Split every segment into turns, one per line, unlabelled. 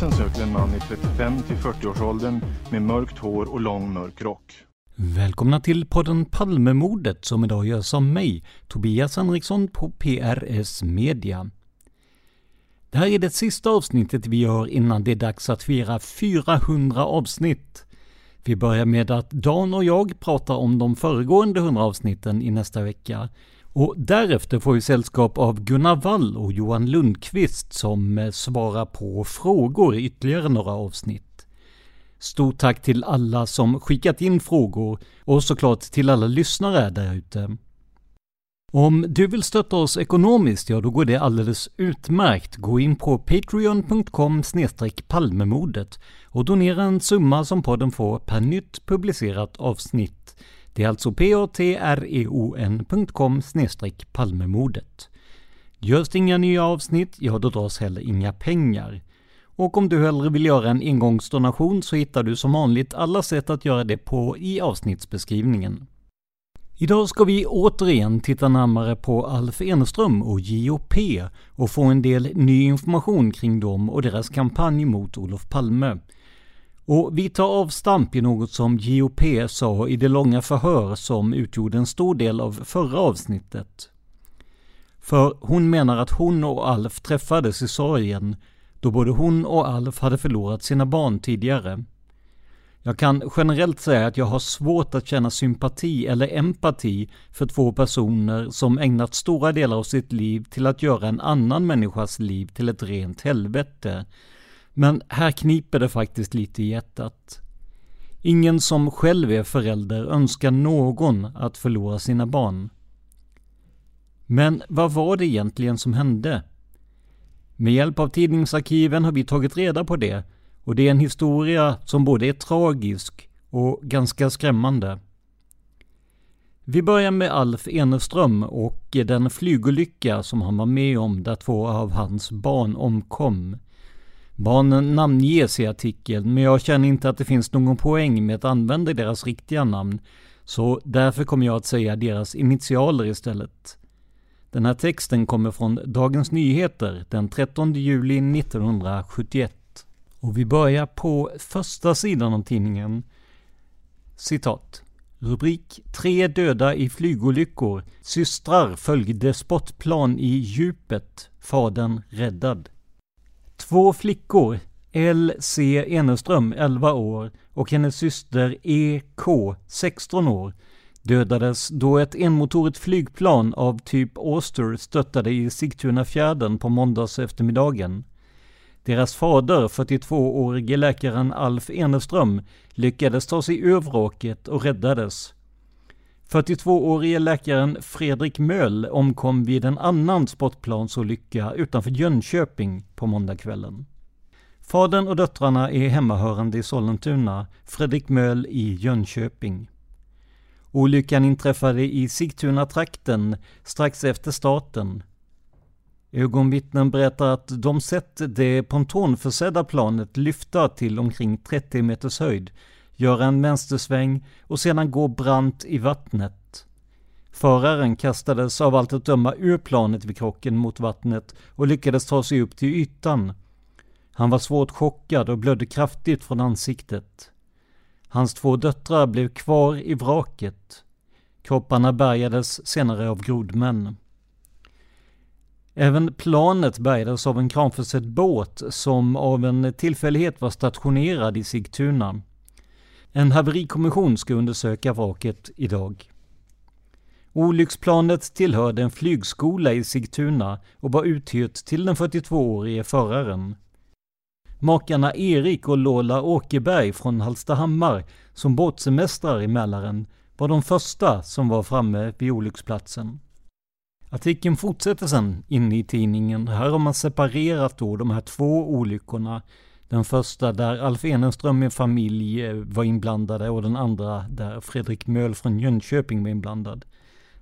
Polisen söker en man i 35 till 40-årsåldern med mörkt hår och lång mörk rock.
Välkomna till podden Palmemordet som idag görs av mig, Tobias Henriksson på PRS Media. Det här är det sista avsnittet vi gör innan det är dags att fira 400 avsnitt. Vi börjar med att Dan och jag pratar om de föregående 100 avsnitten i nästa vecka. Och därefter får vi sällskap av Gunnar Wall och Johan Lundqvist som eh, svarar på frågor i ytterligare några avsnitt. Stort tack till alla som skickat in frågor och såklart till alla lyssnare där ute. Om du vill stötta oss ekonomiskt, ja då går det alldeles utmärkt. Gå in på patreon.com palmemodet och donera en summa som podden får per nytt publicerat avsnitt. Det är alltså patreon.com palmemordet. Görs det inga nya avsnitt, ja då dras heller inga pengar. Och om du hellre vill göra en engångsdonation så hittar du som vanligt alla sätt att göra det på i avsnittsbeskrivningen. Idag ska vi återigen titta närmare på Alf Enström och JOP och få en del ny information kring dem och deras kampanj mot Olof Palme. Och vi tar avstamp i något som JOP sa i det långa förhör som utgjorde en stor del av förra avsnittet. För hon menar att hon och Alf träffades i sorgen då både hon och Alf hade förlorat sina barn tidigare. Jag kan generellt säga att jag har svårt att känna sympati eller empati för två personer som ägnat stora delar av sitt liv till att göra en annan människas liv till ett rent helvete. Men här kniper det faktiskt lite i hjärtat. Ingen som själv är förälder önskar någon att förlora sina barn. Men vad var det egentligen som hände? Med hjälp av tidningsarkiven har vi tagit reda på det och det är en historia som både är tragisk och ganska skrämmande. Vi börjar med Alf Eneström och den flygolycka som han var med om där två av hans barn omkom. Barnen namnges i artikeln, men jag känner inte att det finns någon poäng med att använda deras riktiga namn, så därför kommer jag att säga deras initialer istället. Den här texten kommer från Dagens Nyheter den 13 juli 1971. Och vi börjar på första sidan av tidningen. Citat. Rubrik Tre döda i flygolyckor. Systrar följde spottplan i djupet. Fadern räddad. Två flickor, L.C. Eneström, 11 år, och hennes syster E.K. 16 år, dödades då ett enmotorigt flygplan av typ Auster störtade i Sigtunafjärden på måndags eftermiddagen. Deras fader, 42-årige läkaren Alf Eneström, lyckades ta sig ur vraket och räddades. 42-årige läkaren Fredrik Möll omkom vid en annan sportplansolycka utanför Jönköping på måndagskvällen. Fadern och döttrarna är hemmahörande i Sollentuna, Fredrik Möll i Jönköping. Olyckan inträffade i Sigtuna-trakten strax efter starten. Ögonvittnen berättar att de sett det pontonförsedda planet lyfta till omkring 30 meters höjd, göra en vänstersväng och sedan gå brant i vattnet. Föraren kastades av allt att döma ur planet vid krocken mot vattnet och lyckades ta sig upp till ytan. Han var svårt chockad och blödde kraftigt från ansiktet. Hans två döttrar blev kvar i vraket. Kropparna bärgades senare av grodmän. Även planet bärgades av en kranförsedd båt som av en tillfällighet var stationerad i Sigtuna. En haverikommission ska undersöka vraket idag. Olycksplanet tillhörde en flygskola i Sigtuna och var uthyrt till den 42-årige föraren. Makarna Erik och Lola Åkerberg från Hallstahammar som båtsemestrar i Mälaren var de första som var framme vid olycksplatsen. Artikeln fortsätter sen inne i tidningen. Här har man separerat då de här två olyckorna. Den första där Alf Enenström med familj eh, var inblandade och den andra där Fredrik Möll från Jönköping var inblandad.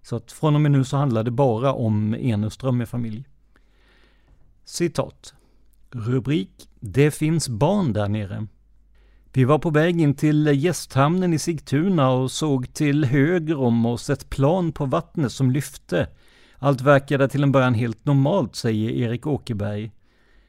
Så att från och med nu så handlar det bara om Enenström med familj. Citat. Rubrik Det finns barn där nere. Vi var på väg in till gästhamnen i Sigtuna och såg till höger om oss ett plan på vattnet som lyfte. Allt verkade till en början helt normalt, säger Erik Åkerberg.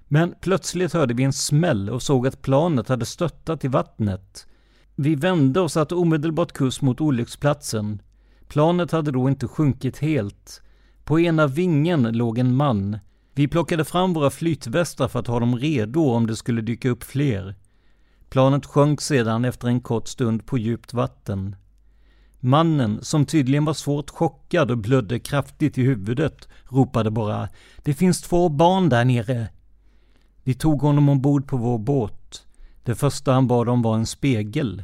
Men plötsligt hörde vi en smäll och såg att planet hade störtat i vattnet. Vi vände och satte omedelbart kurs mot olycksplatsen. Planet hade då inte sjunkit helt. På ena vingen låg en man. Vi plockade fram våra flytvästar för att ha dem redo om det skulle dyka upp fler. Planet sjönk sedan efter en kort stund på djupt vatten. Mannen, som tydligen var svårt chockad och blödde kraftigt i huvudet, ropade bara ”Det finns två barn där nere!” Vi tog honom ombord på vår båt. Det första han bad om var en spegel.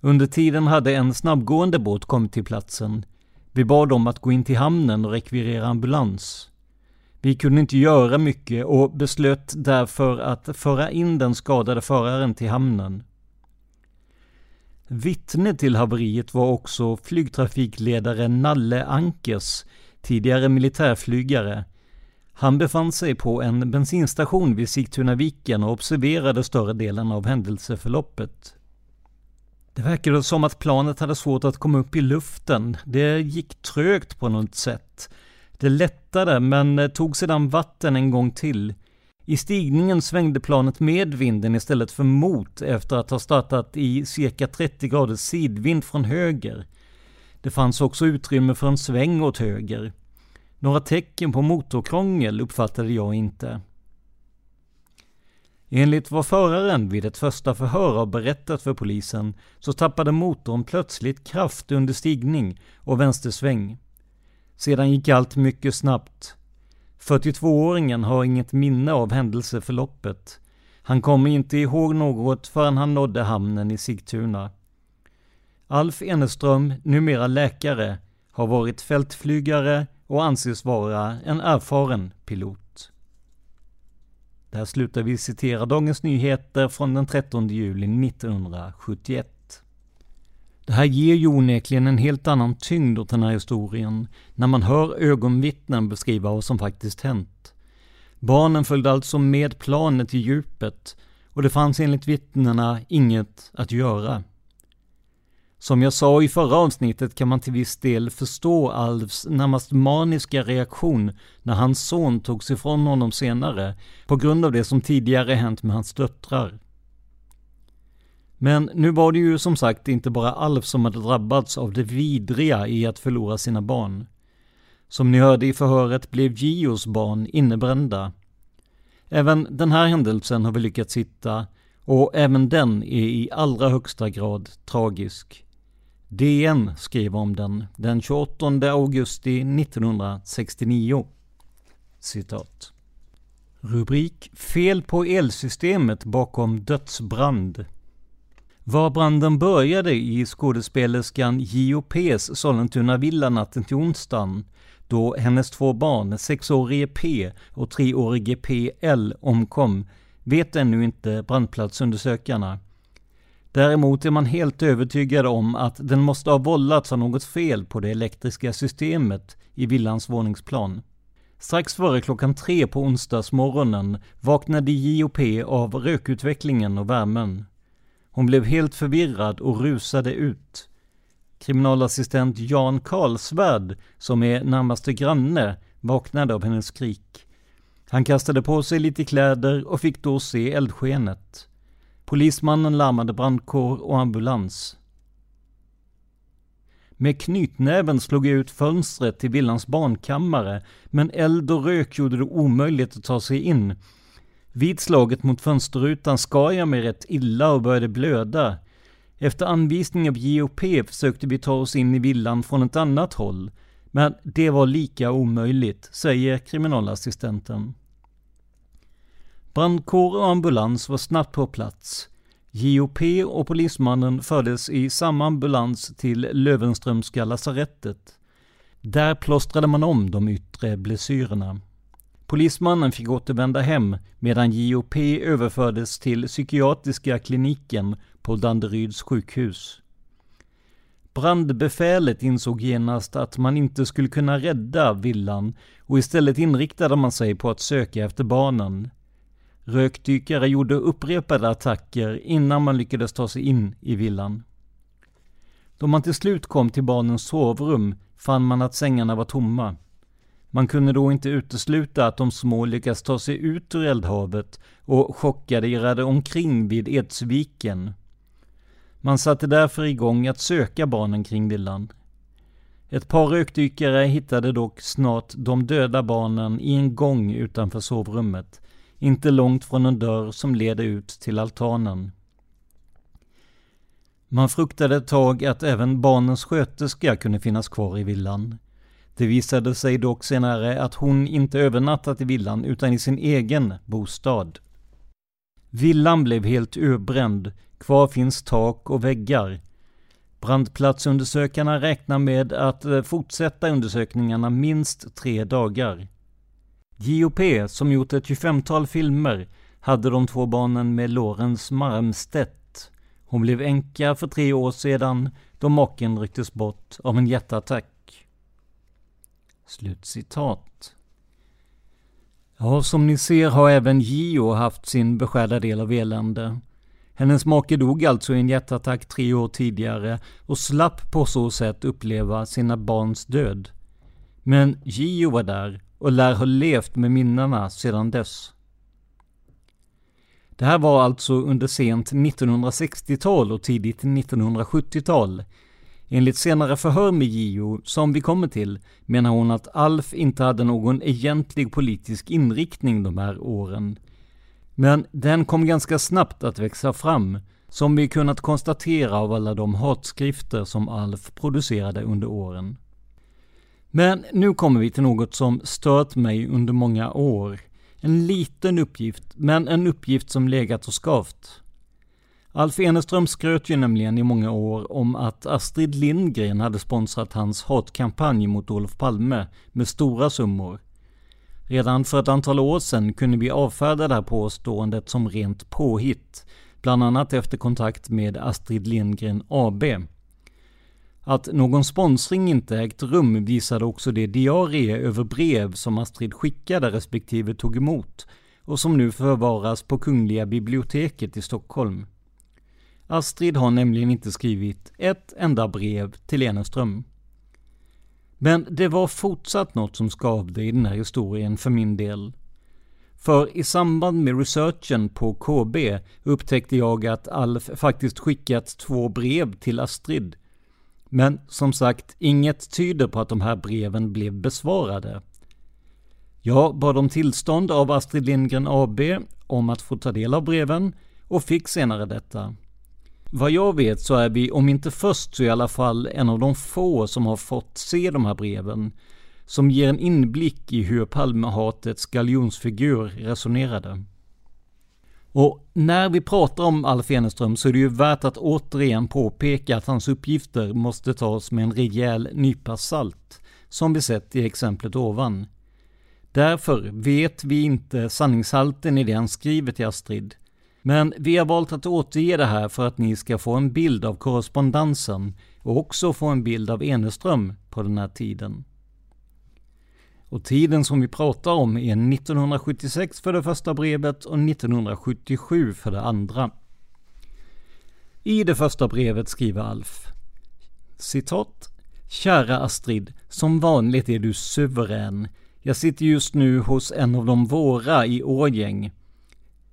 Under tiden hade en snabbgående båt kommit till platsen. Vi bad dem att gå in till hamnen och rekvirera ambulans. Vi kunde inte göra mycket och beslöt därför att föra in den skadade föraren till hamnen. Vittne till haveriet var också flygtrafikledare Nalle Ankers, tidigare militärflygare. Han befann sig på en bensinstation vid Sigtunaviken och observerade större delen av händelseförloppet. Det verkade som att planet hade svårt att komma upp i luften. Det gick trögt på något sätt. Det lättade men tog sedan vatten en gång till. I stigningen svängde planet med vinden istället för mot efter att ha startat i cirka 30 graders sidvind från höger. Det fanns också utrymme för en sväng åt höger. Några tecken på motorkrångel uppfattade jag inte. Enligt vad föraren vid ett första förhör har berättat för polisen så tappade motorn plötsligt kraft under stigning och vänstersväng. Sedan gick allt mycket snabbt. 42-åringen har inget minne av händelseförloppet. Han kommer inte ihåg något förrän han nådde hamnen i Sigtuna. Alf Eneström, numera läkare, har varit fältflygare och anses vara en erfaren pilot. Där slutar vi citera Dagens Nyheter från den 13 juli 1971. Det här ger ju onekligen en helt annan tyngd åt den här historien när man hör ögonvittnen beskriva vad som faktiskt hänt. Barnen följde alltså med planet i djupet och det fanns enligt vittnena inget att göra. Som jag sa i förra avsnittet kan man till viss del förstå Alvs närmast maniska reaktion när hans son togs ifrån honom senare på grund av det som tidigare hänt med hans döttrar. Men nu var det ju som sagt inte bara Alf som hade drabbats av det vidriga i att förlora sina barn. Som ni hörde i förhöret blev Gios barn innebrända. Även den här händelsen har vi lyckats hitta och även den är i allra högsta grad tragisk. DN skrev om den den 28 augusti 1969. Citat. Rubrik Fel på elsystemet bakom dödsbrand. Var branden började i skådespelerskan J.O.P.s Sollentuna-villa natten till onsdagen, då hennes två barn, sexårige P och treårige PL, omkom, vet ännu inte brandplatsundersökarna. Däremot är man helt övertygad om att den måste ha vållats av något fel på det elektriska systemet i villans våningsplan. Strax före klockan tre på onsdagsmorgonen vaknade J.O.P. av rökutvecklingen och värmen. Hon blev helt förvirrad och rusade ut. Kriminalassistent Jan Karlsvärd, som är närmaste granne, vaknade av hennes skrik. Han kastade på sig lite kläder och fick då se eldskenet. Polismannen larmade brandkår och ambulans. Med knytnäven slog jag ut fönstret till villans barnkammare, men eld och rök gjorde det omöjligt att ta sig in. Vid slaget mot fönsterrutan skar jag mig rätt illa och började blöda. Efter anvisning av JOP försökte vi ta oss in i villan från ett annat håll, men det var lika omöjligt, säger kriminalassistenten. Brandkår och ambulans var snabbt på plats. JOP och polismannen fördes i samma ambulans till Lövenströmska lasarettet. Där plåstrade man om de yttre blessyrerna. Polismannen fick återvända hem medan JOP överfördes till psykiatriska kliniken på Danderyds sjukhus. Brandbefälet insåg genast att man inte skulle kunna rädda villan och istället inriktade man sig på att söka efter barnen. Rökdykare gjorde upprepade attacker innan man lyckades ta sig in i villan. Då man till slut kom till barnens sovrum fann man att sängarna var tomma. Man kunde då inte utesluta att de små lyckats ta sig ut ur eldhavet och chockade irrade omkring vid Edsviken. Man satte därför igång att söka barnen kring villan. Ett par rökdykare hittade dock snart de döda barnen i en gång utanför sovrummet, inte långt från en dörr som leder ut till altanen. Man fruktade ett tag att även barnens sköterska kunde finnas kvar i villan. Det visade sig dock senare att hon inte övernattat i villan utan i sin egen bostad. Villan blev helt öbränd, kvar finns tak och väggar. Brandplatsundersökarna räknar med att eh, fortsätta undersökningarna minst tre dagar. JOP, som gjort ett 25-tal filmer, hade de två barnen med Lorentz Marmstedt. Hon blev änka för tre år sedan då maken rycktes bort av en hjärtattack. Slutcitat. Ja, som ni ser har även Gio haft sin beskärda del av elände. Hennes make dog alltså i en hjärtattack tre år tidigare och slapp på så sätt uppleva sina barns död. Men Gio var där och lär ha levt med minnena sedan dess. Det här var alltså under sent 1960-tal och tidigt 1970-tal. Enligt senare förhör med Gio, som vi kommer till, menar hon att Alf inte hade någon egentlig politisk inriktning de här åren. Men den kom ganska snabbt att växa fram, som vi kunnat konstatera av alla de hatskrifter som Alf producerade under åren. Men nu kommer vi till något som stört mig under många år. En liten uppgift, men en uppgift som legat och skavt. Alf Eneström skröt ju nämligen i många år om att Astrid Lindgren hade sponsrat hans hatkampanj mot Olof Palme med stora summor. Redan för ett antal år sedan kunde vi avfärda det här påståendet som rent påhitt, bland annat efter kontakt med Astrid Lindgren AB. Att någon sponsring inte ägt rum visade också det diarie över brev som Astrid skickade respektive tog emot och som nu förvaras på Kungliga biblioteket i Stockholm. Astrid har nämligen inte skrivit ett enda brev till Eneström. Men det var fortsatt något som skavde i den här historien för min del. För i samband med researchen på KB upptäckte jag att Alf faktiskt skickat två brev till Astrid men som sagt, inget tyder på att de här breven blev besvarade. Jag bad om tillstånd av Astrid Lindgren AB om att få ta del av breven och fick senare detta. Vad jag vet så är vi, om inte först så i alla fall, en av de få som har fått se de här breven. som ger en inblick i hur Palmehatets galjonsfigur resonerade. Och när vi pratar om Alf Eneström så är det ju värt att återigen påpeka att hans uppgifter måste tas med en rejäl nypa salt, som vi sett i exemplet ovan. Därför vet vi inte sanningshalten i det han skriver till Astrid. Men vi har valt att återge det här för att ni ska få en bild av korrespondensen och också få en bild av Eneström på den här tiden. Och tiden som vi pratar om är 1976 för det första brevet och 1977 för det andra. I det första brevet skriver Alf citat Kära Astrid, som vanligt är du suverän. Jag sitter just nu hos en av de våra i Årgäng.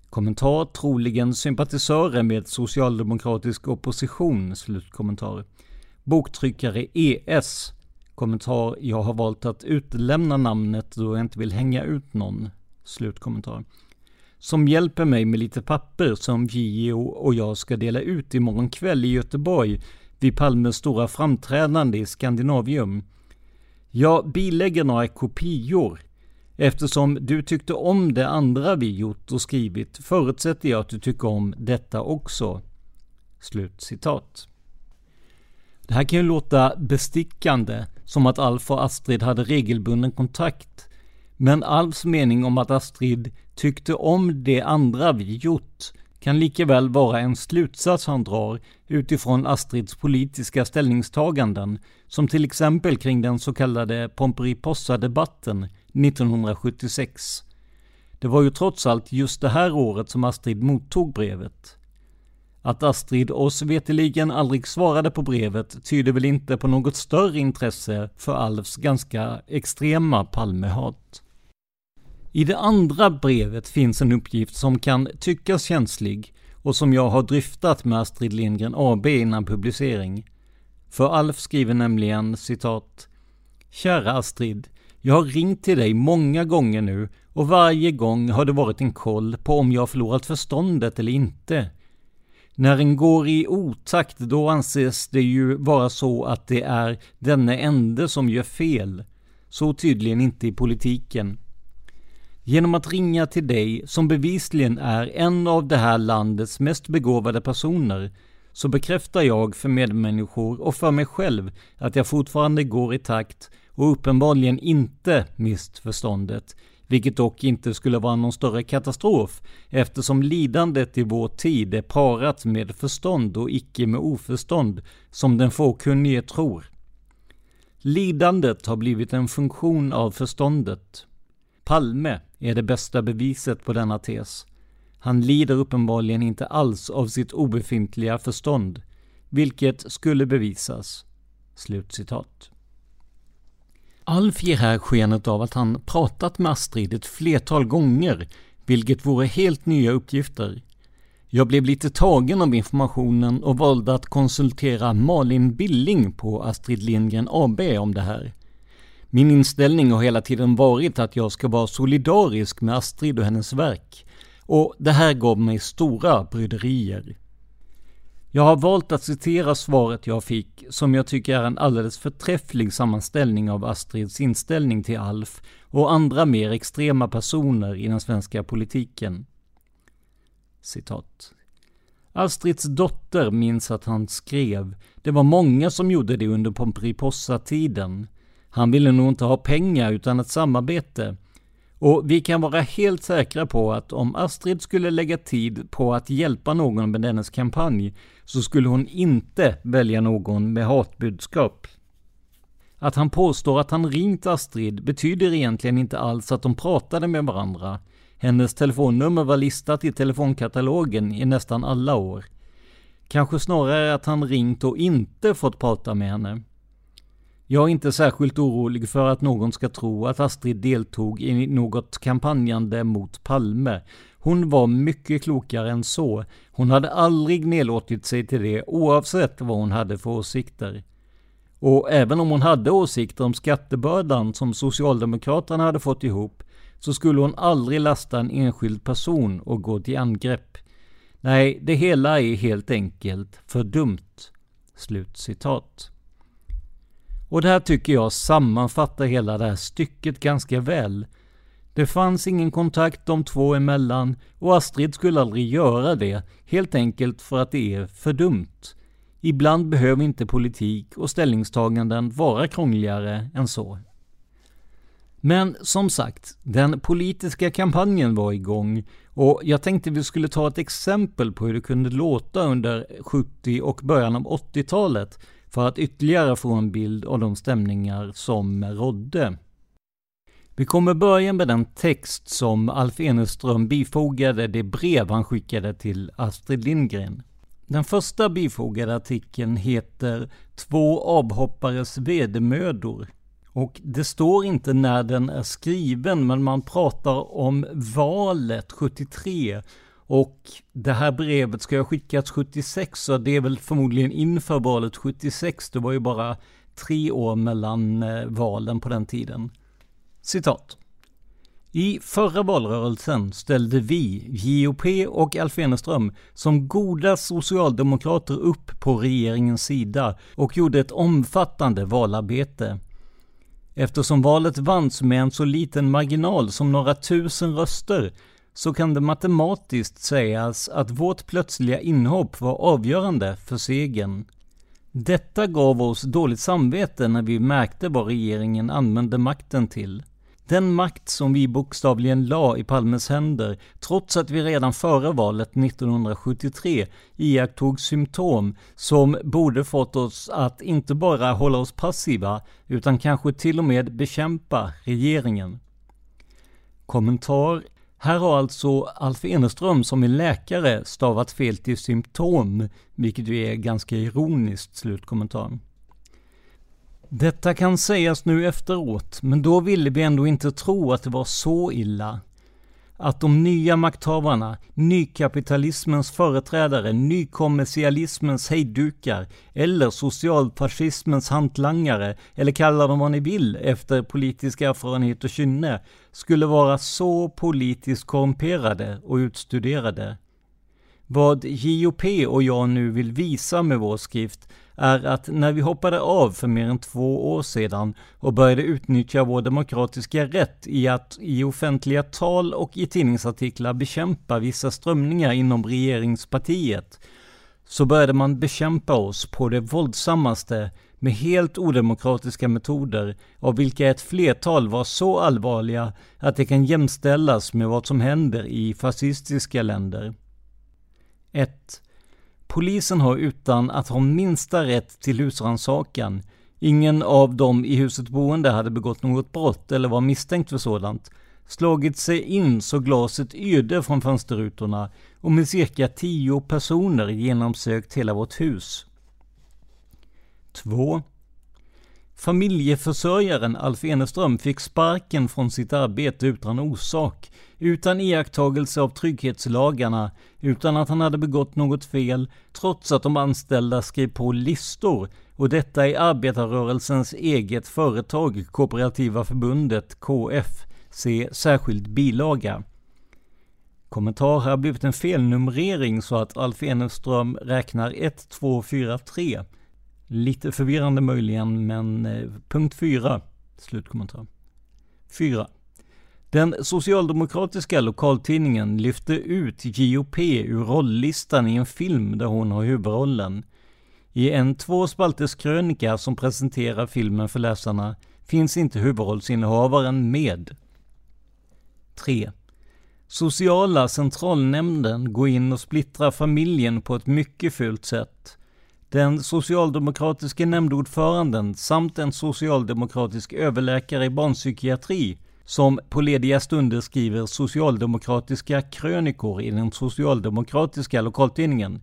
Kommentar troligen sympatisörer med socialdemokratisk opposition. Slutkommentar. Boktryckare ES. Kommentar. Jag har valt att utelämna namnet då jag inte vill hänga ut någon. Slutkommentar. Som hjälper mig med lite papper som Gio och jag ska dela ut imorgon kväll i Göteborg vid Palmes stora framträdande i Skandinavium. Jag bilägger några kopior. Eftersom du tyckte om det andra vi gjort och skrivit förutsätter jag att du tycker om detta också. Slut citat. Det här kan ju låta bestickande, som att Alf och Astrid hade regelbunden kontakt. Men Alfs mening om att Astrid tyckte om det andra vi gjort kan lika väl vara en slutsats han drar utifrån Astrids politiska ställningstaganden, som till exempel kring den så kallade Pomperipossa-debatten 1976. Det var ju trots allt just det här året som Astrid mottog brevet. Att Astrid oss veteligen aldrig svarade på brevet tyder väl inte på något större intresse för Alfs ganska extrema Palmehat. I det andra brevet finns en uppgift som kan tyckas känslig och som jag har dryftat med Astrid Lindgren AB innan publicering. För Alf skriver nämligen citat Kära Astrid, jag har ringt till dig många gånger nu och varje gång har det varit en koll på om jag har förlorat förståndet eller inte. När en går i otakt då anses det ju vara så att det är denne ende som gör fel. Så tydligen inte i politiken. Genom att ringa till dig, som bevisligen är en av det här landets mest begåvade personer, så bekräftar jag för medmänniskor och för mig själv att jag fortfarande går i takt och uppenbarligen inte mist förståndet, vilket dock inte skulle vara någon större katastrof eftersom lidandet i vår tid är parat med förstånd och icke med oförstånd, som den fåkunnige tror. Lidandet har blivit en funktion av förståndet. Palme är det bästa beviset på denna tes. Han lider uppenbarligen inte alls av sitt obefintliga förstånd, vilket skulle bevisas. Slutcitat. Alf ger här skenet av att han pratat med Astrid ett flertal gånger, vilket vore helt nya uppgifter. Jag blev lite tagen av informationen och valde att konsultera Malin Billing på Astrid Lindgren AB om det här. Min inställning har hela tiden varit att jag ska vara solidarisk med Astrid och hennes verk. Och det här gav mig stora bryderier. Jag har valt att citera svaret jag fick, som jag tycker är en alldeles förträfflig sammanställning av Astrids inställning till Alf och andra mer extrema personer i den svenska politiken. Citat. Astrids dotter minns att han skrev, det var många som gjorde det under Pomperipossa-tiden. Han ville nog inte ha pengar utan ett samarbete. Och vi kan vara helt säkra på att om Astrid skulle lägga tid på att hjälpa någon med dennes kampanj så skulle hon inte välja någon med hatbudskap. Att han påstår att han ringt Astrid betyder egentligen inte alls att de pratade med varandra. Hennes telefonnummer var listat i telefonkatalogen i nästan alla år. Kanske snarare att han ringt och inte fått prata med henne. Jag är inte särskilt orolig för att någon ska tro att Astrid deltog i något kampanjande mot Palme. Hon var mycket klokare än så. Hon hade aldrig nedlåtit sig till det oavsett vad hon hade för åsikter. Och även om hon hade åsikter om skattebördan som Socialdemokraterna hade fått ihop så skulle hon aldrig lasta en enskild person och gå till angrepp. Nej, det hela är helt enkelt för dumt. Slut citat. Och det här tycker jag sammanfattar hela det här stycket ganska väl. Det fanns ingen kontakt de två emellan och Astrid skulle aldrig göra det, helt enkelt för att det är för dumt. Ibland behöver inte politik och ställningstaganden vara krångligare än så. Men som sagt, den politiska kampanjen var igång och jag tänkte vi skulle ta ett exempel på hur det kunde låta under 70 och början av 80-talet för att ytterligare få en bild av de stämningar som rådde. Vi kommer börja med den text som Alf Eneström bifogade det brev han skickade till Astrid Lindgren. Den första bifogade artikeln heter Två avhoppares vedermödor och det står inte när den är skriven, men man pratar om valet 73. Och det här brevet ska ha skickats 76, så det är väl förmodligen inför valet 76. Det var ju bara tre år mellan eh, valen på den tiden. Citat. I förra valrörelsen ställde vi, JOP och Alf Eneström, som goda socialdemokrater upp på regeringens sida och gjorde ett omfattande valarbete. Eftersom valet vanns med en så liten marginal som några tusen röster så kan det matematiskt sägas att vårt plötsliga inhopp var avgörande för segern. Detta gav oss dåligt samvete när vi märkte vad regeringen använde makten till. Den makt som vi bokstavligen la i Palmes händer, trots att vi redan före valet 1973 iakttog symptom som borde fått oss att inte bara hålla oss passiva, utan kanske till och med bekämpa regeringen. Kommentar här har alltså Alf Eneström som är läkare stavat fel till symptom, vilket ju är ganska ironiskt, slutkommentaren. Detta kan sägas nu efteråt, men då ville vi ändå inte tro att det var så illa. Att de nya makthavarna, nykapitalismens företrädare, nykommersialismens hejdukar eller socialfascismens hantlangare, eller kalla dem vad ni vill efter politisk erfarenhet och kynne, skulle vara så politiskt korrumperade och utstuderade. Vad JOP och jag nu vill visa med vår skrift är att när vi hoppade av för mer än två år sedan och började utnyttja vår demokratiska rätt i att i offentliga tal och i tidningsartiklar bekämpa vissa strömningar inom regeringspartiet, så började man bekämpa oss på det våldsammaste med helt odemokratiska metoder, av vilka ett flertal var så allvarliga att det kan jämställas med vad som händer i fascistiska länder. 1. Polisen har utan att ha minsta rätt till husrannsakan, ingen av dem i huset boende hade begått något brott eller var misstänkt för sådant, slagit sig in så glaset yrde från fönsterrutorna och med cirka tio personer genomsökt hela vårt hus. 2. Familjeförsörjaren Alf Eneström fick sparken från sitt arbete utan orsak, utan iakttagelse av trygghetslagarna, utan att han hade begått något fel, trots att de anställda skrev på listor, och detta i arbetarrörelsens eget företag, Kooperativa förbundet, KF, se särskild bilaga. Kommentar har blivit en felnumrering så att Alf Eneström räknar 1, 2, 4, 3. Lite förvirrande möjligen, men eh, punkt 4. Slutkommentar. 4. Den socialdemokratiska lokaltidningen lyfte ut JOP ur rolllistan i en film där hon har huvudrollen. I en tvåspalters krönika som presenterar filmen för läsarna finns inte huvudrollsinnehavaren med. 3. Sociala centralnämnden går in och splittrar familjen på ett mycket fult sätt. Den socialdemokratiske nämndordföranden samt en socialdemokratisk överläkare i barnpsykiatri som på lediga stunder skriver socialdemokratiska krönikor i den socialdemokratiska lokaltidningen,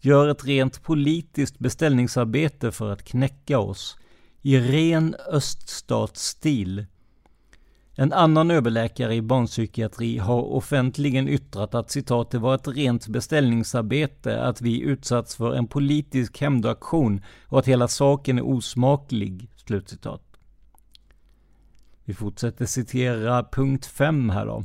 gör ett rent politiskt beställningsarbete för att knäcka oss, i ren öststatsstil. En annan överläkare i barnpsykiatri har offentligen yttrat att citat, det var ett rent beställningsarbete att vi utsatts för en politisk hämndaktion och att hela saken är osmaklig. Slutcitat. Vi fortsätter citera punkt 5 här då.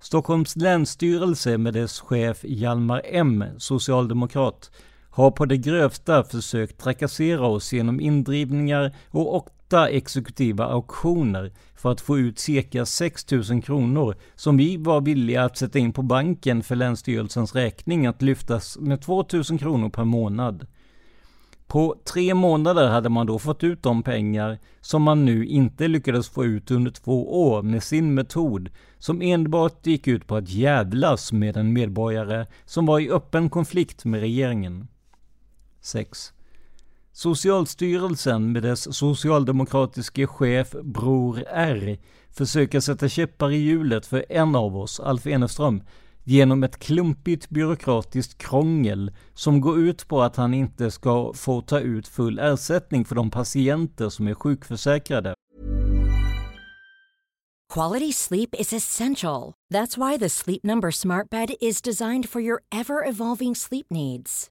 Stockholms länsstyrelse med dess chef Hjalmar M, socialdemokrat, har på det grövsta försökt trakassera oss genom indrivningar och åtta exekutiva auktioner för att få ut cirka 6 000 kronor som vi var villiga att sätta in på banken för Länsstyrelsens räkning att lyftas med 2 000 kronor per månad. På tre månader hade man då fått ut de pengar som man nu inte lyckades få ut under två år med sin metod som enbart gick ut på att jävlas med en medborgare som var i öppen konflikt med regeringen. 6. Socialstyrelsen med dess socialdemokratiske chef Bror R försöker sätta käppar i hjulet för en av oss, Alf Eneström, genom ett klumpigt byråkratiskt krångel som går ut på att han inte ska få ta ut full ersättning för de patienter som är sjukförsäkrade.
Quality sleep is essential. That's why the Sleep Number Smart Bed is designed for your ever-evolving sleep needs.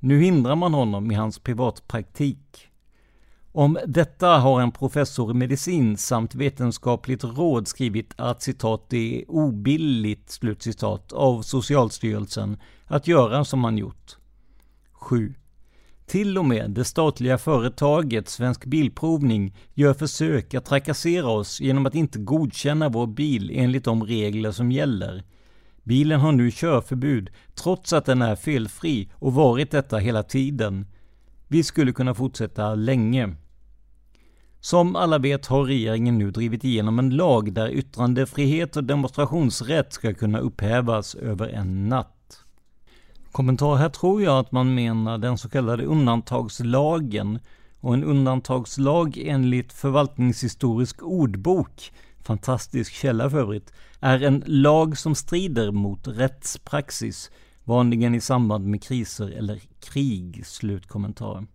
Nu hindrar man honom i hans privatpraktik. Om detta har en professor i medicin samt vetenskapligt råd skrivit att citat det är obilligt slutcitat av Socialstyrelsen att göra som man gjort. 7. Till och med det statliga företaget Svensk Bilprovning gör försök att trakassera oss genom att inte godkänna vår bil enligt de regler som gäller. Bilen har nu körförbud trots att den är felfri och varit detta hela tiden. Vi skulle kunna fortsätta länge. Som alla vet har regeringen nu drivit igenom en lag där yttrandefrihet och demonstrationsrätt ska kunna upphävas över en natt. Kommentar här tror jag att man menar den så kallade undantagslagen och en undantagslag enligt förvaltningshistorisk ordbok, fantastisk källa för övrigt, är en lag som strider mot rättspraxis, vanligen i samband med kriser eller krig. Slutkommentar.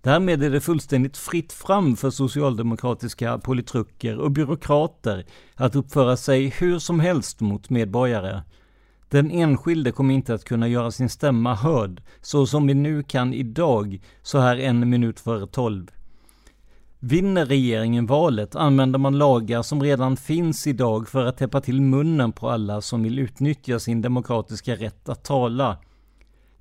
Därmed är det fullständigt fritt fram för socialdemokratiska politruker och byråkrater att uppföra sig hur som helst mot medborgare. Den enskilde kommer inte att kunna göra sin stämma hörd, så som vi nu kan idag, så här en minut före tolv. Vinner regeringen valet använder man lagar som redan finns idag för att täppa till munnen på alla som vill utnyttja sin demokratiska rätt att tala.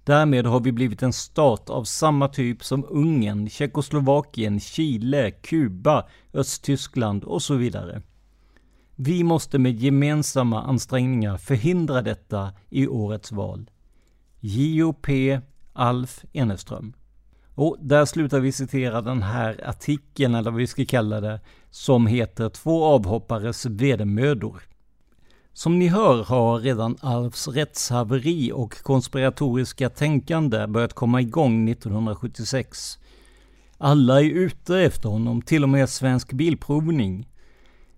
Därmed har vi blivit en stat av samma typ som Ungern, Tjeckoslovakien, Chile, Kuba, Östtyskland och så vidare. Vi måste med gemensamma ansträngningar förhindra detta i årets val. JOP Alf Eneström. Och där slutar vi citera den här artikeln, eller vad vi ska kalla det, som heter Två avhoppares vedermödor. Som ni hör har redan Alfs rättshaveri och konspiratoriska tänkande börjat komma igång 1976. Alla är ute efter honom, till och med Svensk Bilprovning.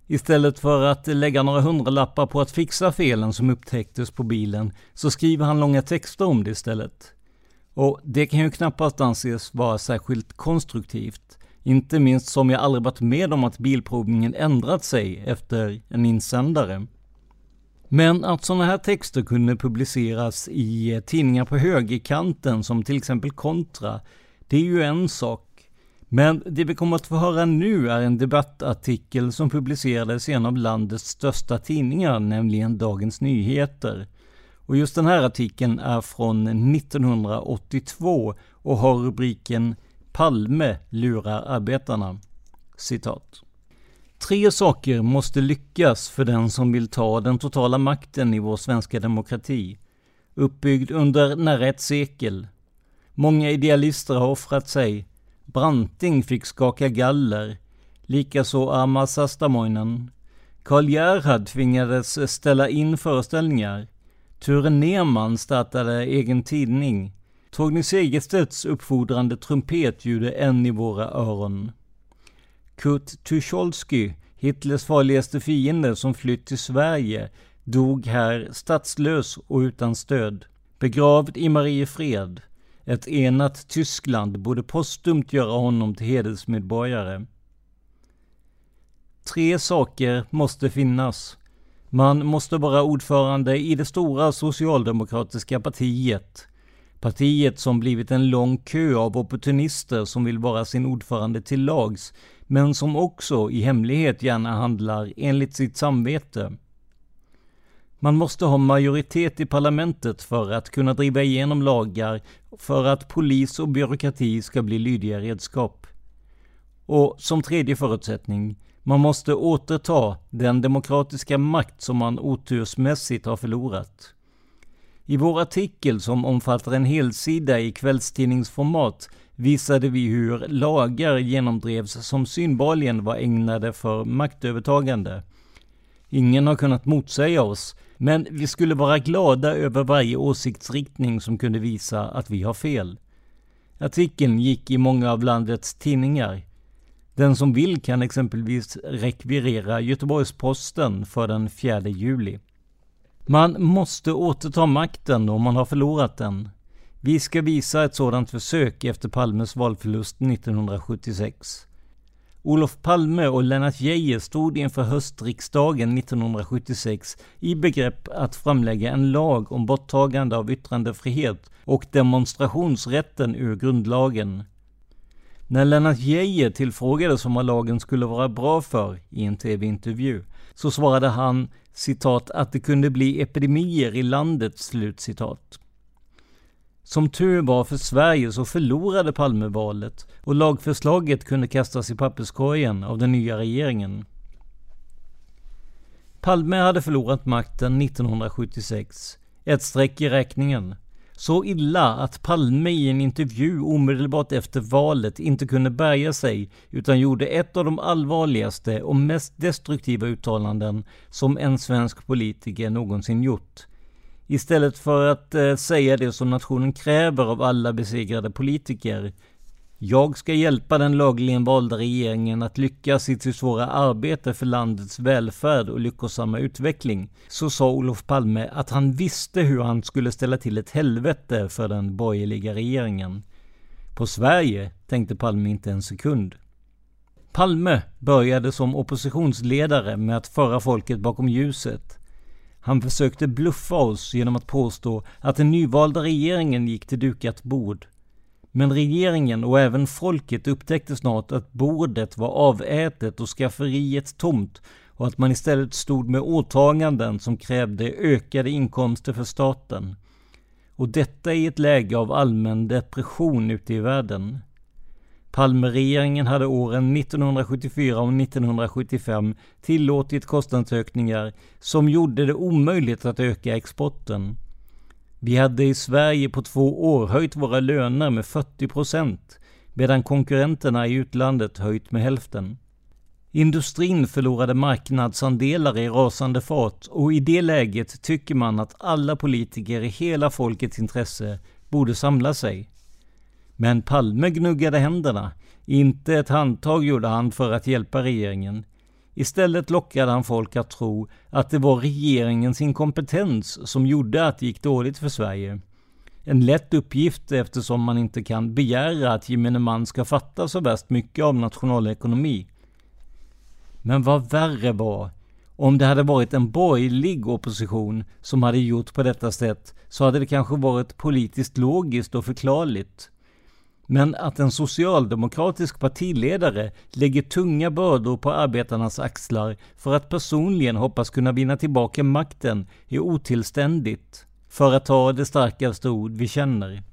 Istället för att lägga några hundralappar på att fixa felen som upptäcktes på bilen, så skriver han långa texter om det istället. Och det kan ju knappast anses vara särskilt konstruktivt. Inte minst som jag aldrig varit med om att bilprovningen ändrat sig efter en insändare. Men att sådana här texter kunde publiceras i tidningar på högerkanten som till exempel Kontra, det är ju en sak. Men det vi kommer att få höra nu är en debattartikel som publicerades i en av landets största tidningar, nämligen Dagens Nyheter. Och just den här artikeln är från 1982 och har rubriken Palme lurar arbetarna. Citat. Tre saker måste lyckas för den som vill ta den totala makten i vår svenska demokrati. Uppbyggd under nära ett sekel. Många idealister har offrat sig. Branting fick skaka galler. Likaså Arma Sastamoinen. Karl Gerhard tvingades ställa in föreställningar. Ture Nerman startade egen tidning. Torgny Segerstedts uppfordrande trumpet ljuder än i våra öron. Kurt Tucholsky, Hitlers farligaste fiende som flytt till Sverige, dog här statslös och utan stöd. Begravd i Mariefred. Ett enat Tyskland borde postumt göra honom till hedersmedborgare. Tre saker måste finnas. Man måste vara ordförande i det stora socialdemokratiska partiet. Partiet som blivit en lång kö av opportunister som vill vara sin ordförande till lags, men som också i hemlighet gärna handlar enligt sitt samvete. Man måste ha majoritet i parlamentet för att kunna driva igenom lagar för att polis och byråkrati ska bli lydiga redskap. Och som tredje förutsättning, man måste återta den demokratiska makt som man otursmässigt har förlorat. I vår artikel som omfattar en helsida i kvällstidningsformat visade vi hur lagar genomdrevs som synbarligen var ägnade för maktövertagande. Ingen har kunnat motsäga oss, men vi skulle vara glada över varje åsiktsriktning som kunde visa att vi har fel. Artikeln gick i många av landets tidningar. Den som vill kan exempelvis rekvirera Göteborgs-Posten för den 4 juli. Man måste återta makten om man har förlorat den. Vi ska visa ett sådant försök efter Palmes valförlust 1976. Olof Palme och Lennart Geijer stod inför höstriksdagen 1976 i begrepp att framlägga en lag om borttagande av yttrandefrihet och demonstrationsrätten ur grundlagen. När Lennart Geijer tillfrågades om vad lagen skulle vara bra för i en tv-intervju så svarade han citat att det kunde bli epidemier i landet, slutcitat. Som tur var för Sverige så förlorade Palme valet och lagförslaget kunde kastas i papperskorgen av den nya regeringen. Palme hade förlorat makten 1976. Ett streck i räkningen. Så illa att Palme i en intervju omedelbart efter valet inte kunde bärga sig utan gjorde ett av de allvarligaste och mest destruktiva uttalanden som en svensk politiker någonsin gjort. Istället för att eh, säga det som nationen kräver av alla besegrade politiker. Jag ska hjälpa den lagligen valda regeringen att lyckas i sitt svåra arbete för landets välfärd och lyckosamma utveckling. Så sa Olof Palme att han visste hur han skulle ställa till ett helvete för den borgerliga regeringen. På Sverige tänkte Palme inte en sekund. Palme började som oppositionsledare med att föra folket bakom ljuset. Han försökte bluffa oss genom att påstå att den nyvalda regeringen gick till dukat bord. Men regeringen och även folket upptäckte snart att bordet var avätet och skafferiet tomt och att man istället stod med åtaganden som krävde ökade inkomster för staten. Och detta i ett läge av allmän depression ute i världen. Palmeregeringen hade åren 1974 och 1975 tillåtit kostnadsökningar som gjorde det omöjligt att öka exporten. Vi hade i Sverige på två år höjt våra löner med 40 procent medan konkurrenterna i utlandet höjt med hälften. Industrin förlorade marknadsandelar i rasande fart och i det läget tycker man att alla politiker i hela folkets intresse borde samla sig. Men Palme gnuggade händerna. Inte ett handtag gjorde han för att hjälpa regeringen. Istället lockade han folk att tro att det var regeringens inkompetens som gjorde att det gick dåligt för Sverige. En lätt uppgift eftersom man inte kan begära att gemene man ska fatta så värst mycket av nationalekonomi. Men vad värre var, om det hade varit en borgerlig opposition som hade gjort på detta sätt så hade det kanske varit politiskt logiskt och förklarligt. Men att en socialdemokratisk partiledare lägger tunga bördor på arbetarnas axlar för att personligen hoppas kunna vinna tillbaka makten är otillständigt, för att ta det starkaste ord vi känner.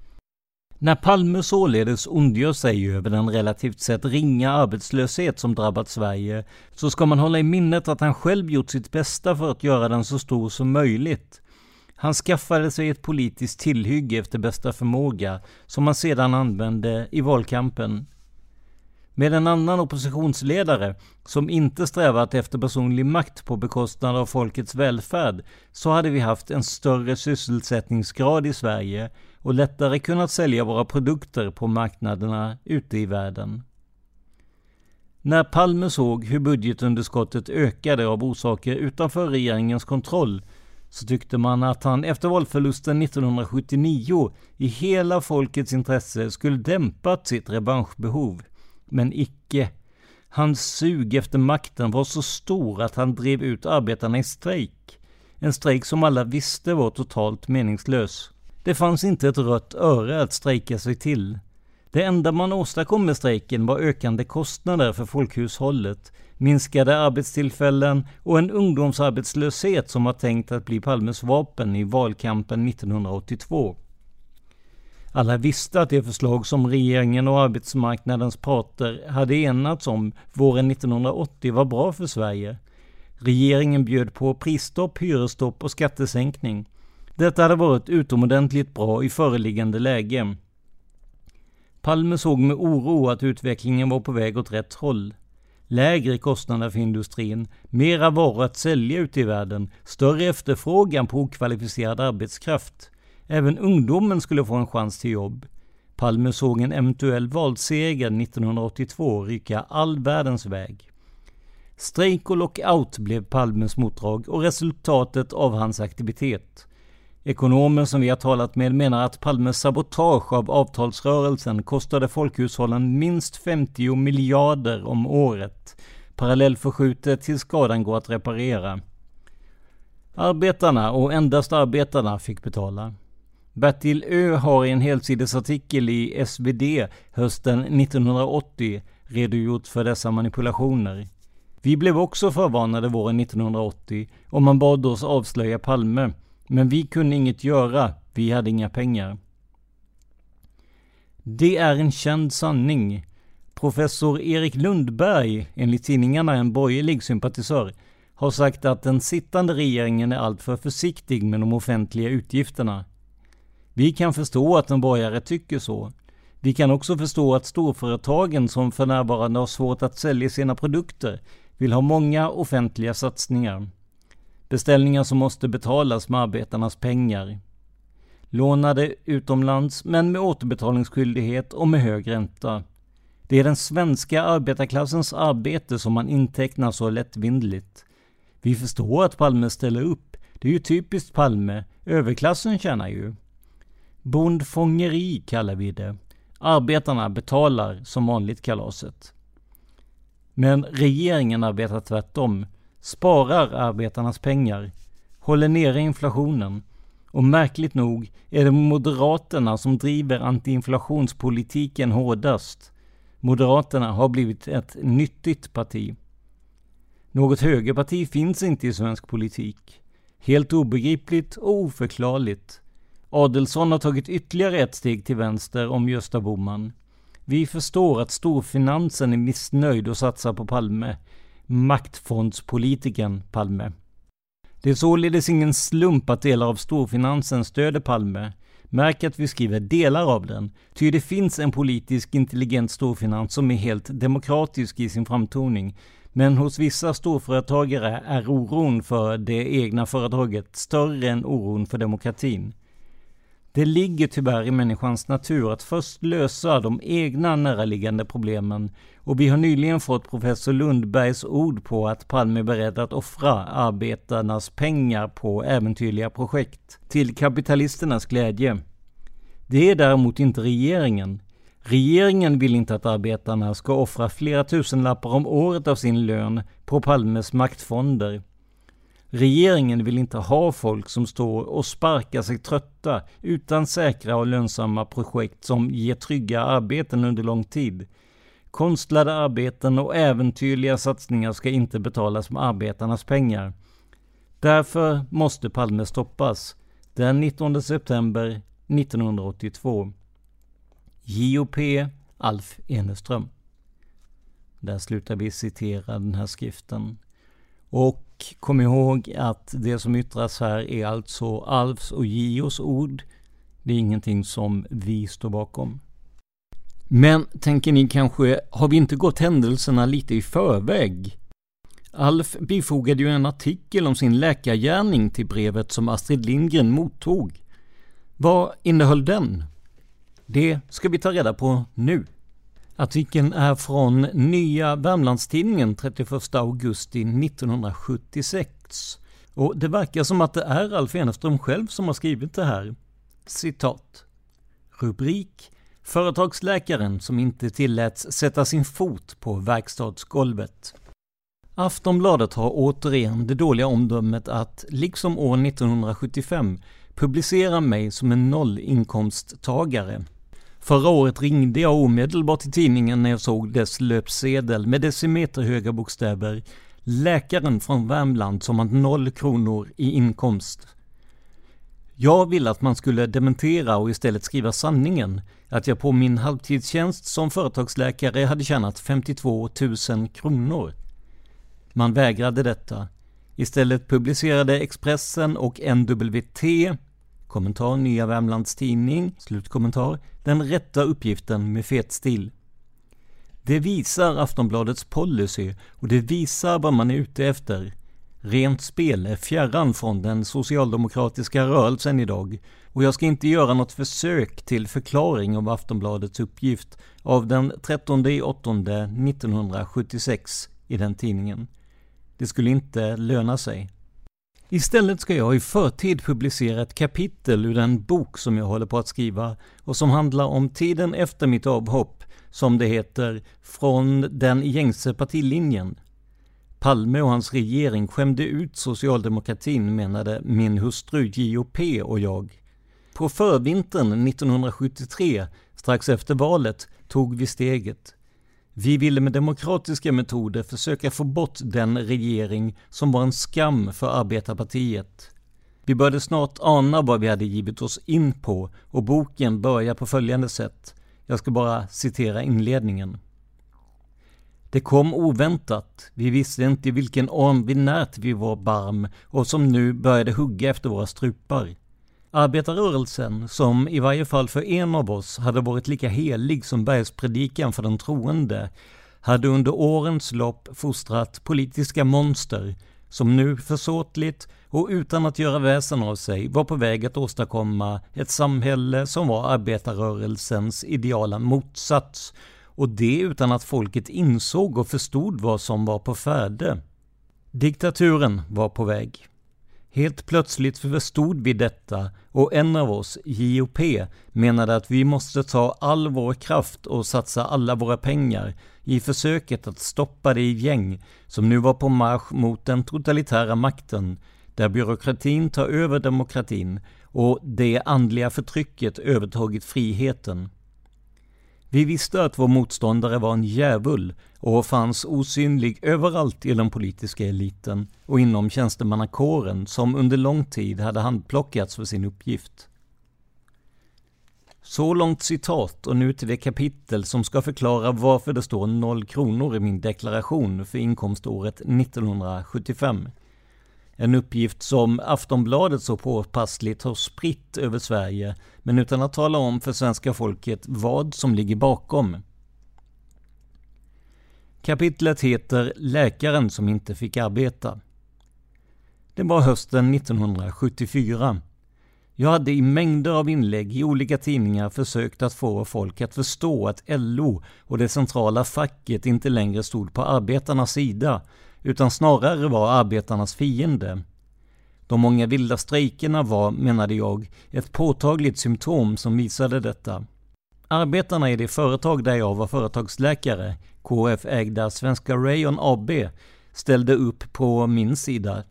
När Palme således ondgör sig över den relativt sett ringa arbetslöshet som drabbat Sverige, så ska man hålla i minnet att han själv gjort sitt bästa för att göra den så stor som möjligt. Han skaffade sig ett politiskt tillhygge efter bästa förmåga, som han sedan använde i valkampen. Med en annan oppositionsledare, som inte strävat efter personlig makt på bekostnad av folkets välfärd, så hade vi haft en större sysselsättningsgrad i Sverige och lättare kunnat sälja våra produkter på marknaderna ute i världen. När Palme såg hur budgetunderskottet ökade av orsaker utanför regeringens kontroll så tyckte man att han efter valförlusten 1979 i hela folkets intresse skulle dämpat sitt revanschbehov. Men icke. Hans sug efter makten var så stor att han drev ut arbetarna i strejk. En strejk som alla visste var totalt meningslös. Det fanns inte ett rött öre att strejka sig till. Det enda man åstadkom med strejken var ökande kostnader för folkhushållet, minskade arbetstillfällen och en ungdomsarbetslöshet som var tänkt att bli Palmes vapen i valkampen 1982. Alla visste att det förslag som regeringen och arbetsmarknadens parter hade enats om våren 1980 var bra för Sverige. Regeringen bjöd på prisstopp, hyresstopp och skattesänkning. Detta hade varit utomordentligt bra i föreliggande läge. Palme såg med oro att utvecklingen var på väg åt rätt håll. Lägre kostnader för industrin, mera varor att sälja ute i världen, större efterfrågan på okvalificerad arbetskraft. Även ungdomen skulle få en chans till jobb. Palme såg en eventuell valseger 1982 rycka all världens väg. Strejk och lockout blev Palmes motdrag och resultatet av hans aktivitet. Ekonomer som vi har talat med menar att Palmes sabotage av avtalsrörelsen kostade folkhushållen minst 50 miljarder om året, parallellförskjutet till skadan går att reparera. Arbetarna och endast arbetarna fick betala. Bertil Ö har i en helsidesartikel i SvD hösten 1980 redogjort för dessa manipulationer. Vi blev också förvarnade våren 1980 och man bad oss avslöja Palme men vi kunde inget göra, vi hade inga pengar. Det är en känd sanning. Professor Erik Lundberg, enligt tidningarna en borgerlig sympatisör, har sagt att den sittande regeringen är alltför försiktig med de offentliga utgifterna. Vi kan förstå att en borgare tycker så. Vi kan också förstå att storföretagen som för närvarande har svårt att sälja sina produkter vill ha många offentliga satsningar. Beställningar som måste betalas med arbetarnas pengar. Lånade utomlands men med återbetalningsskyldighet och med hög ränta. Det är den svenska arbetarklassens arbete som man intecknar så lättvindligt. Vi förstår att Palme ställer upp. Det är ju typiskt Palme. Överklassen tjänar ju. Bondfångeri kallar vi det. Arbetarna betalar som vanligt kalaset. Men regeringen arbetar tvärtom sparar arbetarnas pengar, håller nere inflationen och märkligt nog är det Moderaterna som driver antiinflationspolitiken hårdast. Moderaterna har blivit ett nyttigt parti. Något högerparti finns inte i svensk politik. Helt obegripligt och oförklarligt. Adelsson har tagit ytterligare ett steg till vänster om Gösta Bohman. Vi förstår att storfinansen är missnöjd och satsar på Palme maktfondspolitikern Palme. Det är således ingen slump att delar av storfinansen stöder Palme. Märk att vi skriver delar av den, ty det finns en politisk intelligent storfinans som är helt demokratisk i sin framtoning. Men hos vissa storföretagare är oron för det egna företaget större än oron för demokratin. Det ligger tyvärr i människans natur att först lösa de egna näraliggande problemen och vi har nyligen fått professor Lundbergs ord på att Palme är beredd att offra arbetarnas pengar på äventyrliga projekt till kapitalisternas glädje. Det är däremot inte regeringen. Regeringen vill inte att arbetarna ska offra flera tusenlappar om året av sin lön på Palmes maktfonder. Regeringen vill inte ha folk som står och sparkar sig trötta utan säkra och lönsamma projekt som ger trygga arbeten under lång tid. Konstlade arbeten och äventyrliga satsningar ska inte betalas med arbetarnas pengar. Därför måste Palme stoppas. Den 19 september 1982. JOP Alf Eneström. Där slutar vi citera den här skriften. Och kom ihåg att det som yttras här är alltså Alfs och Gios ord. Det är ingenting som vi står bakom. Men tänker ni kanske, har vi inte gått händelserna lite i förväg? Alf bifogade ju en artikel om sin läkargärning till brevet som Astrid Lindgren mottog. Vad innehöll den? Det ska vi ta reda på nu. Artikeln är från Nya Värmlandstidningen 31 augusti 1976. Och det verkar som att det är Alf Eneström själv som har skrivit det här. Citat. Rubrik Företagsläkaren som inte tilläts sätta sin fot på verkstadsgolvet. Aftonbladet har återigen det dåliga omdömet att, liksom år 1975, publicera mig som en nollinkomsttagare. Förra året ringde jag omedelbart till tidningen när jag såg dess löpsedel med decimeterhöga bokstäver Läkaren från Värmland som har noll kronor i inkomst. Jag ville att man skulle dementera och istället skriva sanningen, att jag på min halvtidstjänst som företagsläkare hade tjänat 52 000 kronor. Man vägrade detta. Istället publicerade Expressen och NWT Kommentar Nya Värmlands Tidning, slutkommentar, den rätta uppgiften med fet stil. Det visar Aftonbladets policy och det visar vad man är ute efter. Rent spel är fjärran från den socialdemokratiska rörelsen idag och jag ska inte göra något försök till förklaring av Aftonbladets uppgift av den 13 8 1976 i den tidningen. Det skulle inte löna sig. Istället ska jag i förtid publicera ett kapitel ur den bok som jag håller på att skriva och som handlar om tiden efter mitt avhopp, som det heter, från den gängse partilinjen. Palme och hans regering skämde ut socialdemokratin, menade min hustru JOP och jag. På förvintern 1973, strax efter valet, tog vi steget. Vi ville med demokratiska metoder försöka få bort den regering som var en skam för arbetarpartiet. Vi började snart ana vad vi hade givit oss in på och boken börjar på följande sätt. Jag ska bara citera inledningen. Det kom oväntat. Vi visste inte i vilken orm vi närt vid vår barm och som nu började hugga efter våra strupar. Arbetarrörelsen, som i varje fall för en av oss hade varit lika helig som bergspredikan för den troende, hade under årens lopp fostrat politiska monster som nu försåtligt och utan att göra väsen av sig var på väg att åstadkomma ett samhälle som var arbetarrörelsens ideala motsats och det utan att folket insåg och förstod vad som var på färde. Diktaturen var på väg. Helt plötsligt förstod vi detta och en av oss, JOP, menade att vi måste ta all vår kraft och satsa alla våra pengar i försöket att stoppa det gäng som nu var på marsch mot den totalitära makten, där byråkratin tar över demokratin och det andliga förtrycket övertagit friheten. Vi visste att vår motståndare var en djävul och fanns osynlig överallt i den politiska eliten och inom tjänstemannakåren som under lång tid hade handplockats för sin uppgift. Så långt citat och nu till det kapitel som ska förklara varför det står noll kronor i min deklaration för inkomståret 1975. En uppgift som Aftonbladet så påpassligt har spritt över Sverige, men utan att tala om för svenska folket vad som ligger bakom. Kapitlet heter Läkaren som inte fick arbeta. Det var hösten 1974. Jag hade i mängder av inlägg i olika tidningar försökt att få folk att förstå att LO och det centrala facket inte längre stod på arbetarnas sida, utan snarare var arbetarnas fiende. De många vilda strejkerna var, menade jag, ett påtagligt symptom som visade detta. Arbetarna i det företag där jag var företagsläkare, KF-ägda Svenska Rayon AB, ställde upp på min sida.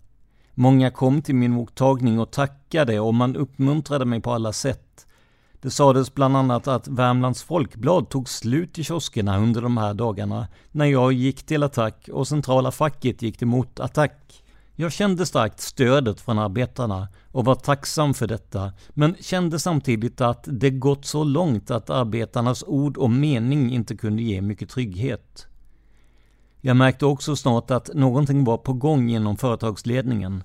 Många kom till min mottagning och tackade och man uppmuntrade mig på alla sätt. Det sades bland annat att Värmlands Folkblad tog slut i kioskerna under de här dagarna när jag gick till attack och centrala facket gick till motattack. Jag kände starkt stödet från arbetarna och var tacksam för detta, men kände samtidigt att det gått så långt att arbetarnas ord och mening inte kunde ge mycket trygghet. Jag märkte också snart att någonting var på gång inom företagsledningen.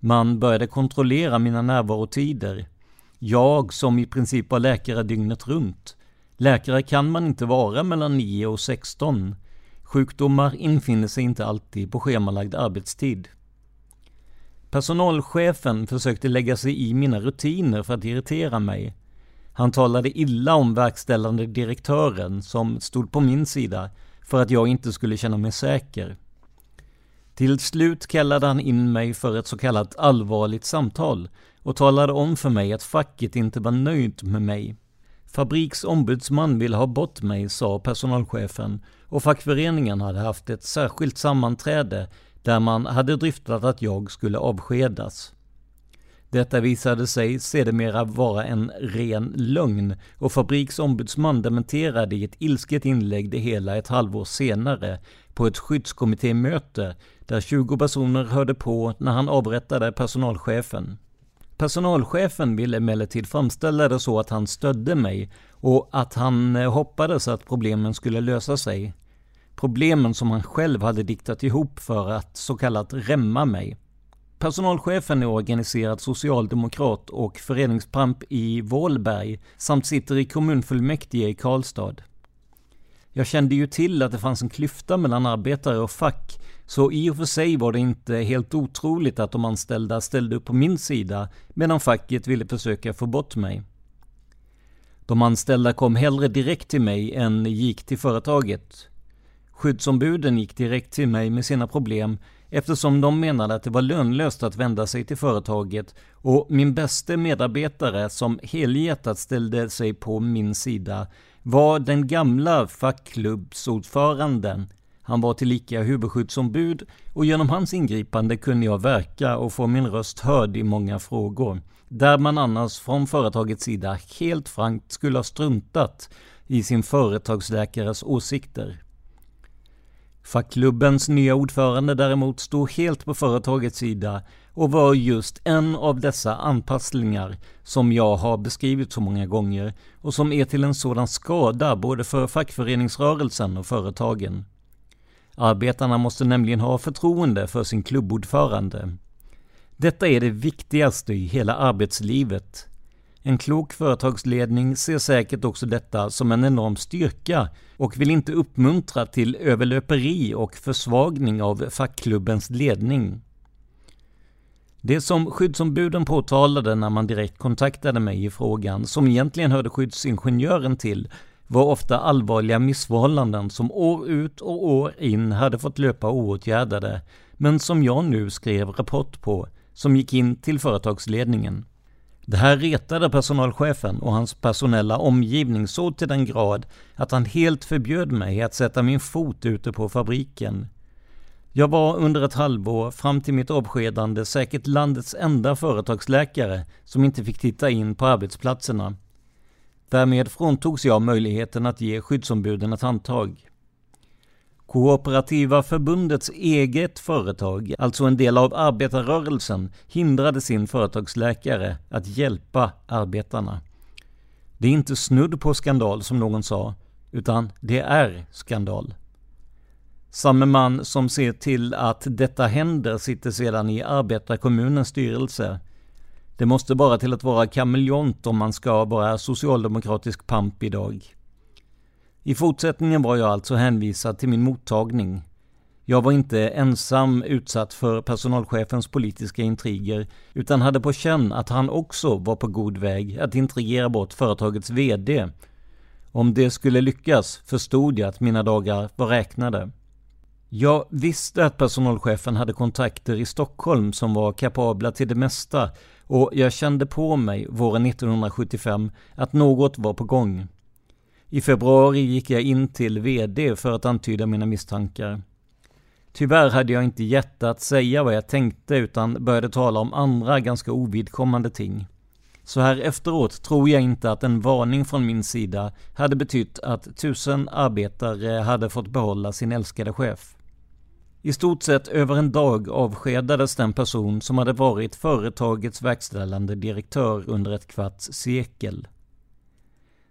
Man började kontrollera mina närvarotider. Jag som i princip var läkare dygnet runt. Läkare kan man inte vara mellan 9 och 16. Sjukdomar infinner sig inte alltid på schemalagd arbetstid. Personalchefen försökte lägga sig i mina rutiner för att irritera mig. Han talade illa om verkställande direktören som stod på min sida för att jag inte skulle känna mig säker. Till slut kallade han in mig för ett så kallat allvarligt samtal och talade om för mig att facket inte var nöjt med mig. Fabriks ombudsman ville ha bort mig, sa personalchefen, och fackföreningen hade haft ett särskilt sammanträde där man hade dryftat att jag skulle avskedas. Detta visade sig sedermera vara en ren lögn och Fabriks ombudsman dementerade i ett ilsket inlägg det hela ett halvår senare på ett skyddskommittémöte där 20 personer hörde på när han avrättade personalchefen. Personalchefen ville emellertid framställa det så att han stödde mig och att han eh, hoppades att problemen skulle lösa sig. Problemen som han själv hade diktat ihop för att så kallat rämma mig. Personalchefen är organiserad socialdemokrat och föreningspamp i Vålberg samt sitter i kommunfullmäktige i Karlstad. Jag kände ju till att det fanns en klyfta mellan arbetare och fack, så i och för sig var det inte helt otroligt att de anställda ställde upp på min sida medan facket ville försöka få bort mig. De anställda kom hellre direkt till mig än gick till företaget. Skyddsombuden gick direkt till mig med sina problem eftersom de menade att det var lönlöst att vända sig till företaget och min bäste medarbetare som helhjärtat ställde sig på min sida var den gamla fackklubbsordföranden. Han var tillika huvudskyddsombud och genom hans ingripande kunde jag verka och få min röst hörd i många frågor, där man annars från företagets sida helt frankt skulle ha struntat i sin företagsläkares åsikter. Fackklubbens nya ordförande däremot stod helt på företagets sida och var just en av dessa anpassningar som jag har beskrivit så många gånger och som är till en sådan skada både för fackföreningsrörelsen och företagen. Arbetarna måste nämligen ha förtroende för sin klubbordförande. Detta är det viktigaste i hela arbetslivet. En klok företagsledning ser säkert också detta som en enorm styrka och vill inte uppmuntra till överlöperi och försvagning av fackklubbens ledning. Det som skyddsombuden påtalade när man direkt kontaktade mig i frågan, som egentligen hörde skyddsingenjören till, var ofta allvarliga missförhållanden som år ut och år in hade fått löpa oåtgärdade, men som jag nu skrev rapport på, som gick in till företagsledningen. Det här retade personalchefen och hans personella omgivning så till den grad att han helt förbjöd mig att sätta min fot ute på fabriken. Jag var under ett halvår fram till mitt avskedande säkert landets enda företagsläkare som inte fick titta in på arbetsplatserna. Därmed fråntogs jag möjligheten att ge skyddsombuden ett handtag. Kooperativa förbundets eget företag, alltså en del av arbetarrörelsen, hindrade sin företagsläkare att hjälpa arbetarna. Det är inte snudd på skandal som någon sa, utan det är skandal. Samme man som ser till att detta händer sitter sedan i arbetarkommunens styrelse. Det måste bara till att vara kameleont om man ska vara socialdemokratisk pamp idag. I fortsättningen var jag alltså hänvisad till min mottagning. Jag var inte ensam utsatt för personalchefens politiska intriger, utan hade på känn att han också var på god väg att intrigera bort företagets VD. Om det skulle lyckas förstod jag att mina dagar var räknade. Jag visste att personalchefen hade kontakter i Stockholm som var kapabla till det mesta och jag kände på mig våren 1975 att något var på gång. I februari gick jag in till VD för att antyda mina misstankar. Tyvärr hade jag inte hjärta att säga vad jag tänkte utan började tala om andra ganska ovidkommande ting. Så här efteråt tror jag inte att en varning från min sida hade betytt att tusen arbetare hade fått behålla sin älskade chef. I stort sett över en dag avskedades den person som hade varit företagets verkställande direktör under ett kvarts sekel.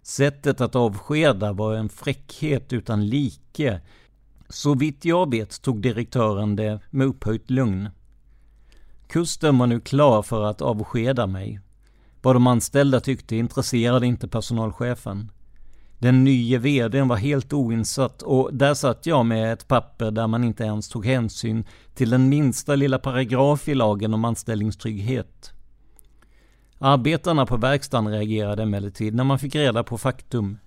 Sättet att avskeda var en fräckhet utan like. Så vitt jag vet tog direktören det med upphöjt lugn. Kusten var nu klar för att avskeda mig. Vad de anställda tyckte intresserade inte personalchefen. Den nye vdn var helt oinsatt och där satt jag med ett papper där man inte ens tog hänsyn till den minsta lilla paragraf i lagen om anställningstrygghet. Arbetarna på verkstaden reagerade emellertid när man fick reda på faktum.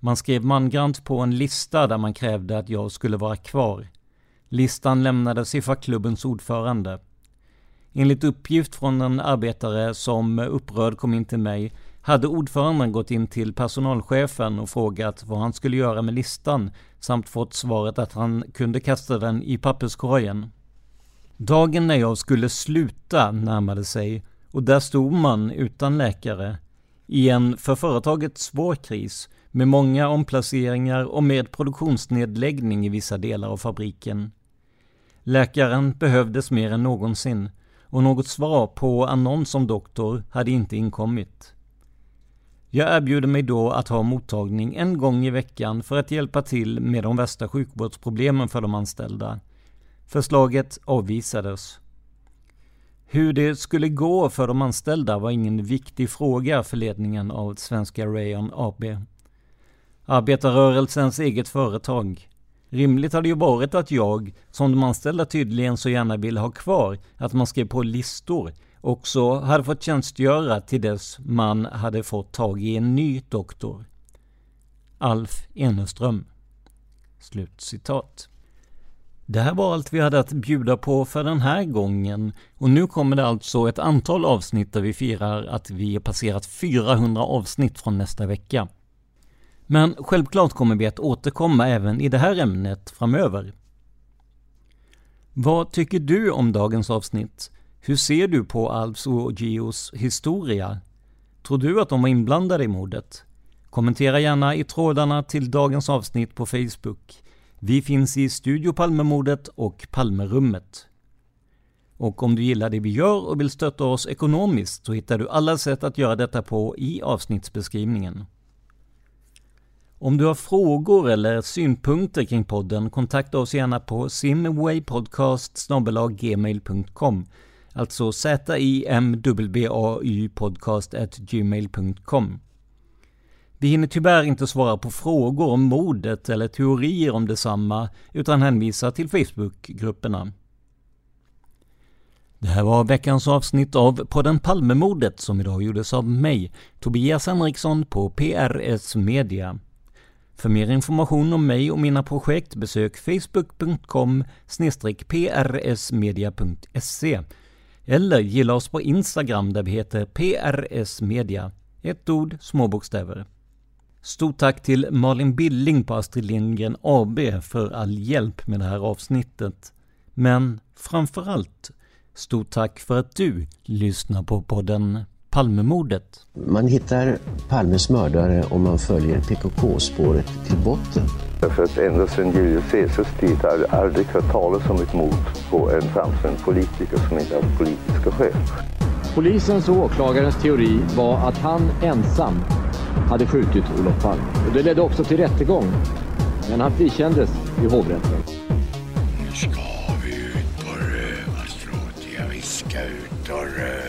Man skrev mangrant på en lista där man krävde att jag skulle vara kvar. Listan lämnades i fackklubbens ordförande. Enligt uppgift från en arbetare som upprörd kom in till mig hade ordföranden gått in till personalchefen och frågat vad han skulle göra med listan samt fått svaret att han kunde kasta den i papperskorgen. Dagen när jag skulle sluta närmade sig och där stod man utan läkare i en för företaget svår kris med många omplaceringar och med produktionsnedläggning i vissa delar av fabriken. Läkaren behövdes mer än någonsin och något svar på annons om doktor hade inte inkommit. Jag erbjuder mig då att ha mottagning en gång i veckan för att hjälpa till med de värsta sjukvårdsproblemen för de anställda. Förslaget avvisades. Hur det skulle gå för de anställda var ingen viktig fråga för ledningen av Svenska Rayon AB. Arbetarrörelsens eget företag. Rimligt hade ju varit att jag, som de anställda tydligen så gärna ville ha kvar, att man skrev på listor, också hade fått tjänstgöra till dess man hade fått tag i en ny doktor. Alf Eneström. Slut citat. Det här var allt vi hade att bjuda på för den här gången och nu kommer det alltså ett antal avsnitt där vi firar att vi har passerat 400 avsnitt från nästa vecka. Men självklart kommer vi att återkomma även i det här ämnet framöver. Vad tycker du om dagens avsnitt? Hur ser du på Alfs och Gios historia? Tror du att de var inblandade i mordet? Kommentera gärna i trådarna till dagens avsnitt på Facebook. Vi finns i Studio Palmemordet och Palmerummet. Och om du gillar det vi gör och vill stötta oss ekonomiskt så hittar du alla sätt att göra detta på i avsnittsbeskrivningen. Om du har frågor eller synpunkter kring podden kontakta oss gärna på simwaypodcast.gmail.com Alltså z-i-m-w-a-y podcast gmail.com vi hinner tyvärr inte svara på frågor om mordet eller teorier om detsamma, utan hänvisar till Facebookgrupperna. Det här var veckans avsnitt av podden Palmemordet som idag gjordes av mig, Tobias Henriksson på PRS Media. För mer information om mig och mina projekt besök facebook.com prsmedia.se eller gilla oss på Instagram där vi heter PRS Media. Ett ord, små bokstäver. Stort tack till Malin Billing på Astrid Lindgren AB för all hjälp med det här avsnittet. Men framförallt, stort tack för att du lyssnar på podden Palmemordet.
Man hittar Palmes mördare om man följer PKK-spåret till botten.
Därför att ända sedan Julius Caesars tid har jag aldrig hört talas om ett mord på en framstående politiker som inte har politiska skäl.
Polisens och åklagarens teori var att han ensam hade skjutit Olof Palme. Och det ledde också till rättegång, men han frikändes i hovrätten.
Nu ska vi ut på rövarstråt. Jag viskar ut och röva.